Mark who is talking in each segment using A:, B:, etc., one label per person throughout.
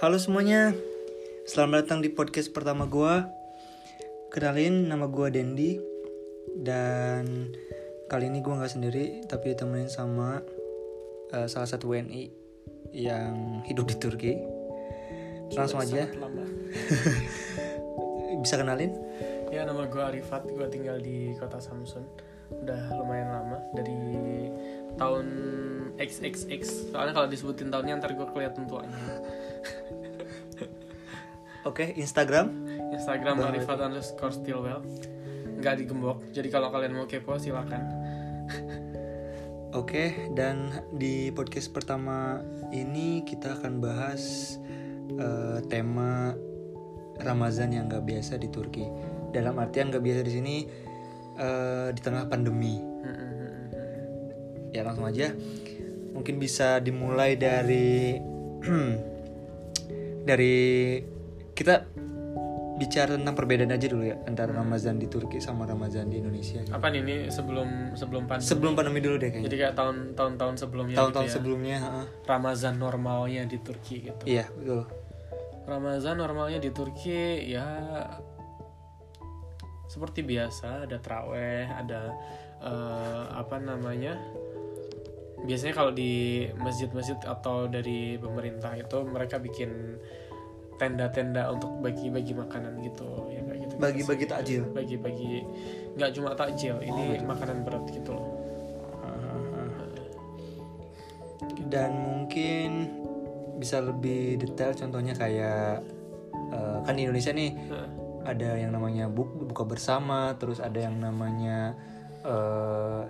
A: Halo semuanya, selamat datang di podcast pertama gua. Kenalin, nama gua Dendi. Dan kali ini gua nggak sendiri, tapi ditemenin sama eh, salah satu WNI yang hidup di Turki. Langsung aja, bisa kenalin?
B: Ya nama gue Arifat, gue tinggal di kota Samsun. Udah lumayan lama, dari tahun XXX Soalnya kalau disebutin tahunnya ntar gue kelihatan tuanya
A: Oke, Instagram.
B: Instagram
A: Boleh.
B: Arifat underscore stillwell Nggak digembok, jadi kalau kalian mau kepo silakan
A: Oke, dan di podcast pertama ini kita akan bahas eh, tema Ramazan yang nggak biasa di Turki. Dalam artian nggak biasa di sini eh, di tengah pandemi. Ya langsung aja. Mungkin bisa dimulai dari dari kita bicara tentang perbedaan aja dulu ya antara Ramazan di Turki sama Ramazan di Indonesia.
B: Apa nih ini sebelum sebelum pandemi
A: Sebelum pandemi dulu deh kayaknya.
B: Jadi kayak tahun-tahun tahun sebelumnya
A: Tahun-tahun
B: gitu ya.
A: sebelumnya, heeh.
B: Ramazan normalnya di Turki gitu
A: Iya, betul.
B: Ramazan normalnya di Turki ya seperti biasa ada traweh ada eh, apa namanya biasanya kalau di masjid-masjid atau dari pemerintah itu mereka bikin tenda-tenda untuk bagi-bagi makanan gitu ya kayak gitu
A: Bagi-bagi takjil.
B: bagi-bagi nggak cuma takjil ini makanan berat gitu loh.
A: Dan mungkin bisa lebih detail contohnya kayak eh, kan di Indonesia nih
B: Nah,
A: ada yang namanya bu- buka bersama, terus ada yang namanya eh,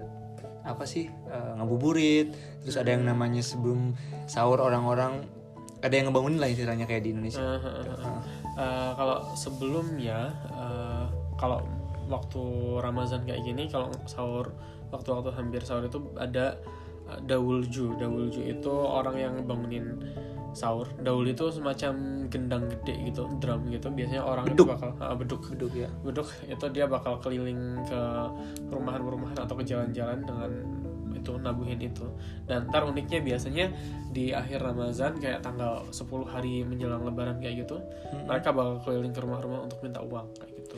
A: apa sih eh, ngabuburit, terus ada yang namanya sebelum sahur orang-orang ada yang ngebangunin lah istilahnya kayak di Indonesia.
B: Eh, eh, eh, eh. Eh, kalau sebelumnya eh, kalau waktu Ramadan kayak gini kalau sahur waktu-waktu hampir sahur itu ada eh, dawulju dawulju itu orang yang bangunin sahur daul itu semacam gendang gede gitu drum gitu biasanya orang
A: Beduk.
B: itu bakal ah, beduk
A: Beduk ya.
B: beduk itu dia bakal keliling ke perumahan-perumahan atau ke jalan-jalan dengan itu nabuhin itu. Dan ntar uniknya biasanya di akhir Ramadan kayak tanggal 10 hari menjelang lebaran kayak gitu mereka bakal keliling ke rumah-rumah untuk minta uang kayak gitu.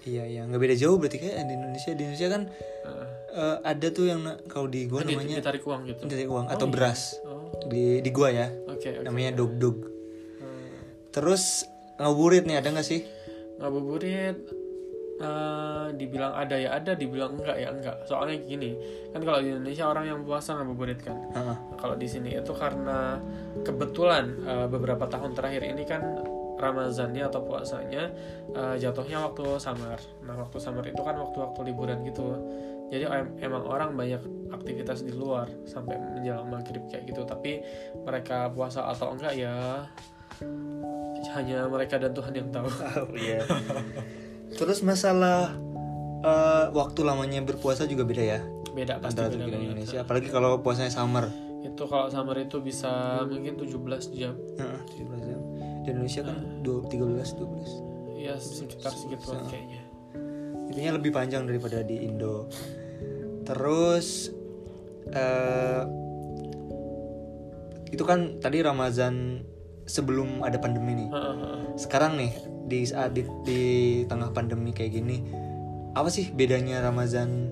A: Iya, iya, nggak beda jauh berarti kayak di Indonesia. Di Indonesia kan
B: Eh,
A: eh, ada tuh yang kalau di gua
B: di-
A: namanya
B: ditarik uang gitu.
A: Dari uang atau
B: iya.
A: beras.
B: Oh.
A: Di di gua ya.
B: oke oke
A: namanya dog dog
B: Hmm.
A: terus ngabuburit nih ada nggak sih?
B: Ngabuburit eh, dibilang ada ya ada dibilang enggak ya enggak soalnya gini kan kalau di Indonesia orang yang puasa ngabuburit kan
A: Heeh.
B: kalau di sini itu karena kebetulan eh, beberapa tahun terakhir ini kan Ramazannya atau puasanya eh, jatuhnya waktu summer. Nah waktu summer itu kan waktu-waktu liburan gitu. Jadi em- emang orang banyak aktivitas di luar sampai menjelang maghrib kayak gitu. Tapi mereka puasa atau enggak ya hanya mereka dan Tuhan yang tahu.
A: Oh, iya. terus masalah eh, waktu lamanya berpuasa juga beda ya
B: Beda pasti
A: antara
B: beda
A: Turki dan
B: banget.
A: Indonesia apalagi kalau puasanya summer
B: Itu kalau summer itu bisa mungkin 17 jam.
A: Heeh, 17 jam. di Indonesia kan dua- 13 12
B: Ya sekitar segituan kayaknya.
A: intinya lebih panjang daripada di Indo terus eh itu kan tadi Ramazan sebelum ada pandemi nih. Sekarang nih di saat di, di tengah pandemi kayak gini apa sih bedanya Ramadan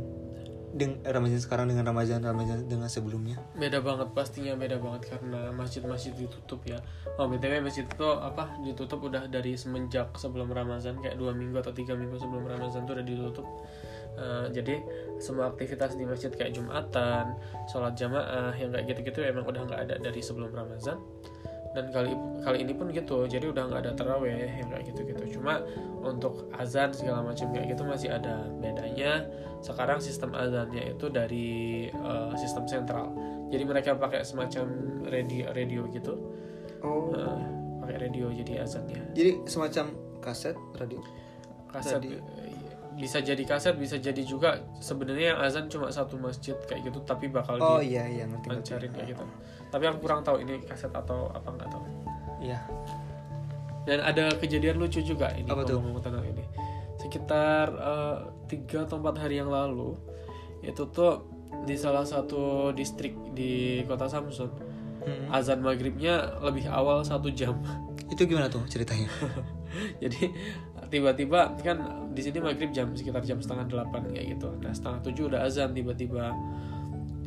A: dengan Ramadan sekarang dengan Ramadan Ramadan dengan sebelumnya?
B: Beda banget pastinya beda banget karena masjid-masjid ditutup ya. Oh btw masjid itu apa ditutup udah dari semenjak sebelum Ramadan kayak dua minggu atau tiga minggu sebelum Ramadan tuh udah ditutup. Eh, jadi semua aktivitas di masjid kayak jumatan sholat jamaah yang kayak gitu-gitu emang udah nggak ada dari sebelum Ramadan dan kali kali ini pun gitu jadi udah nggak ada terawih yang kayak gitu-gitu. Cuma untuk azan segala macam kayak gitu masih ada bedanya. Sekarang sistem azannya itu dari eh, sistem sentral. Jadi mereka pakai semacam radio radio gitu.
A: Oh.
B: Eh, pakai radio jadi azannya.
A: Jadi semacam kaset radio?
B: Kaset
A: Radio.
B: Bisa jadi kaset bisa jadi juga sebenarnya yang azan cuma satu masjid kayak gitu tapi bakal
A: oh
B: di
A: iya iya ngerti
B: lancarin kayak gitu. Tapi aku kurang tahu ini kaset atau apa nggak tahu.
A: Iya.
B: Dan ada kejadian lucu juga ini
A: Apa
B: ngomong tentang ini. Sekitar eh, tiga atau empat hari yang lalu itu tuh di salah satu distrik di kota Samsun
A: Hmm.
B: azan maghribnya lebih awal satu jam.
A: Itu gimana tuh ceritanya?
B: jadi tiba-tiba kan di sini maghrib jam sekitar jam setengah delapan kayak gitu. Nah setengah tujuh udah azan tiba-tiba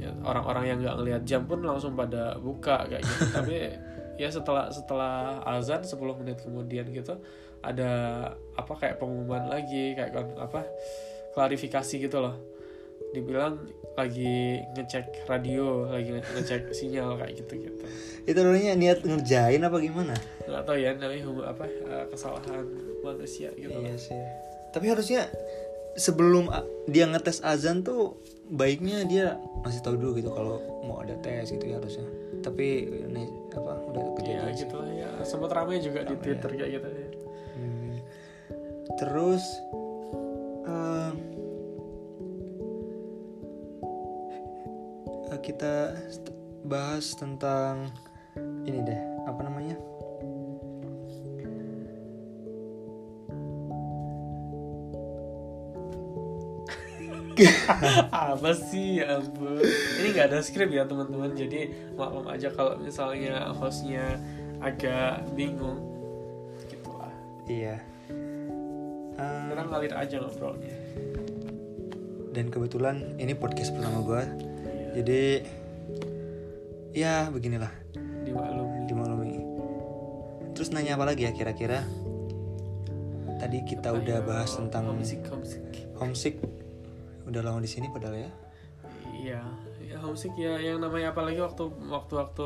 B: Ya, orang-orang yang nggak ngelihat jam pun langsung pada buka kayak gitu. Tapi ya setelah setelah azan 10 menit kemudian gitu ada apa kayak pengumuman lagi kayak apa klarifikasi gitu loh. Dibilang lagi ngecek radio lagi nge- ngecek sinyal kayak gitu gitu
A: itu namanya niat ngerjain apa gimana?
B: nggak tahu ya namanya apa eh, kesalahan manusia gitu.
A: Iya sih. Tapi harusnya sebelum dia ngetes azan tuh baiknya dia masih tahu dulu gitu kalau mau ada tes gitu ya harusnya. Tapi ini apa udah
B: ya
A: kejadian sih.
B: gitu lah ya sempat ramai juga di
A: Ramai,
B: twitter kayak gitu ya
A: Hmm. Terus eh, eh, kita bahas tentang ini deh apa namanya?
B: apa sih ya ampun. Ini nggak ada skrip ya teman-teman. Jadi maklum aja kalau misalnya hostnya agak bingung. Gitulah.
A: Iya. Eh,
B: kita ngalir aja ngobrolnya.
A: Dan kebetulan ini podcast pertama gue
B: Iya,
A: jadi ya beginilah.
B: Dimaklumi.
A: Dimaklumi. Terus nanya apa lagi ya kira-kira? Tadi kita udah bahas tentang
B: homesick homesick.
A: homesick udah lama di sini padahal ya?
B: Iya ya homesick ya yang namanya apalagi waktu waktu waktu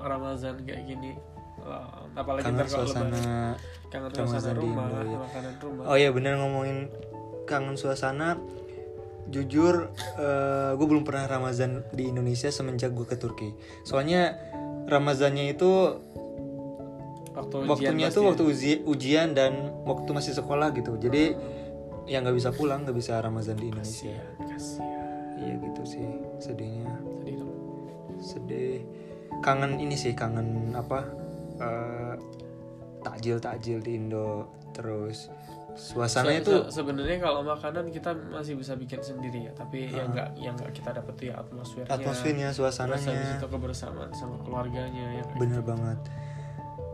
B: Ramadan kayak gini. Lah, apalagi
A: kangen
B: lebaran
A: suasana
B: kangen suasana rumah
A: Indo, ya.
B: makanan rumah.
A: Oh iya bener ngomongin kangen suasana. Jujur gue belum pernah Ramadan di Indonesia semenjak gue ke Turki. Soalnya Ramazannya itu
B: waktu ujian
A: waktunya tuh
B: ya.
A: waktu uji- ujian dan waktu masih sekolah gitu. Jadi ya nggak bisa pulang nggak bisa Ramadan di Indonesia. Iya gitu sih sedihnya.
B: Sedih dong.
A: Sedih. Kangen ini sih kangen apa eh, takjil takjil di Indo terus suasananya
B: Se-
A: tuh
B: se- sebenarnya kalau makanan kita masih bisa bikin sendiri ya tapi yang nggak yang nggak kita dapat tuh ya atmosfernya.
A: Atmosfernya
B: terus
A: suasananya.
B: itu kebersamaan sama keluarganya ya
A: bener banget.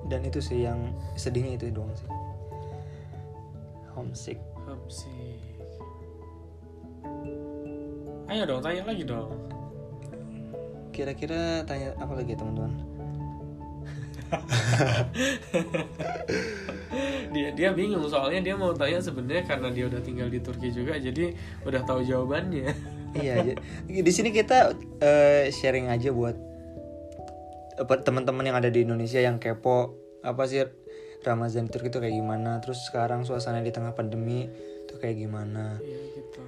A: Dan itu sih yang sedihnya itu doang sih homesick.
B: Homesick. Ayo dong tanya lagi dong.
A: Kira-kira tanya apa lagi teman-teman?
B: Dia dia bingung soalnya dia mau tanya sebenarnya karena dia udah tinggal di Turki juga jadi udah tahu jawabannya.
A: Iya di sini kita eh, sharing aja buat apa, teman-teman yang ada di Indonesia yang kepo apa sih Ramadan di Turki itu kayak gimana? Terus sekarang suasana di tengah pandemi itu kayak gimana?
B: Iya gitu.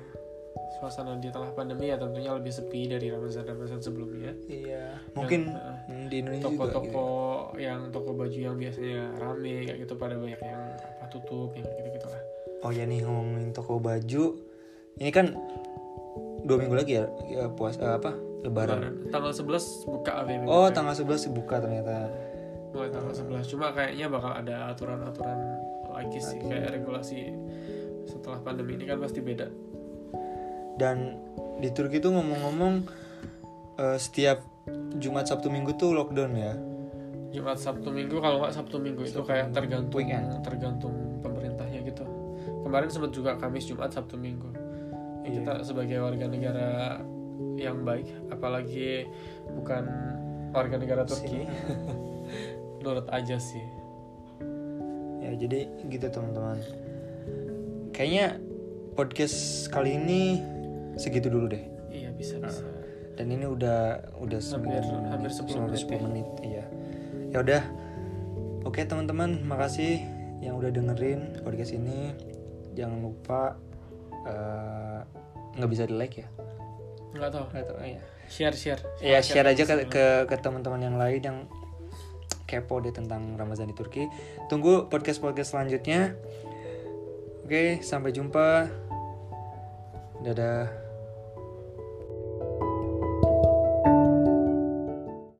B: Suasana di tengah pandemi ya tentunya lebih sepi dari Ramadan Ramadan sebelumnya.
A: Iya. Mungkin
B: eh,
A: hmm, di Indonesia juga
B: toko-toko
A: gitu.
B: yang toko baju yang biasanya rame kayak gitu pada banyak yang apa tutup yang gitu gitu lah
A: oh ya nih ngomongin toko baju ini kan dua minggu lagi ya, ya puas eh, apa lebaran?
B: Lebaran. tanggal 11 buka
A: oh tanggal 11 buka ternyata
B: mulai tanggal 11 cuma kayaknya bakal ada aturan-aturan lagi sih kayak regulasi setelah pandemi ini kan pasti beda.
A: Dan di Turki tuh ngomong-ngomong eh, setiap Jumat Sabtu Minggu tuh lockdown ya?
B: Jumat Sabtu Minggu kalau nggak Sabtu Minggu itu kayak tergantung
A: Weekend.
B: tergantung pemerintahnya gitu. Kemarin sempat juga Kamis Jumat Sabtu Minggu. Ya,
A: Iya.
B: kita sebagai warga negara yang baik apalagi bukan warga negara Turki nurut aja sih.
A: Ya jadi gitu teman-teman. Kayaknya podcast kali ini segitu dulu deh.
B: Iya bisa bisa.
A: Dan ini udah udah
B: Hampir-
A: 9
B: hampir 10 menit
A: 10
B: ya.
A: menit iya. Ya udah. Oke teman-teman makasih yang udah dengerin podcast ini. Jangan lupa eh, nggak bisa di like ya?
B: Nggak tahu.
A: Nggak tahu ya
B: share share.
A: Ya share aja ke ke, ke teman-teman yang lain yang kepo deh tentang Ramadan di Turki. Tunggu podcast podcast selanjutnya. Oke sampai jumpa. Dadah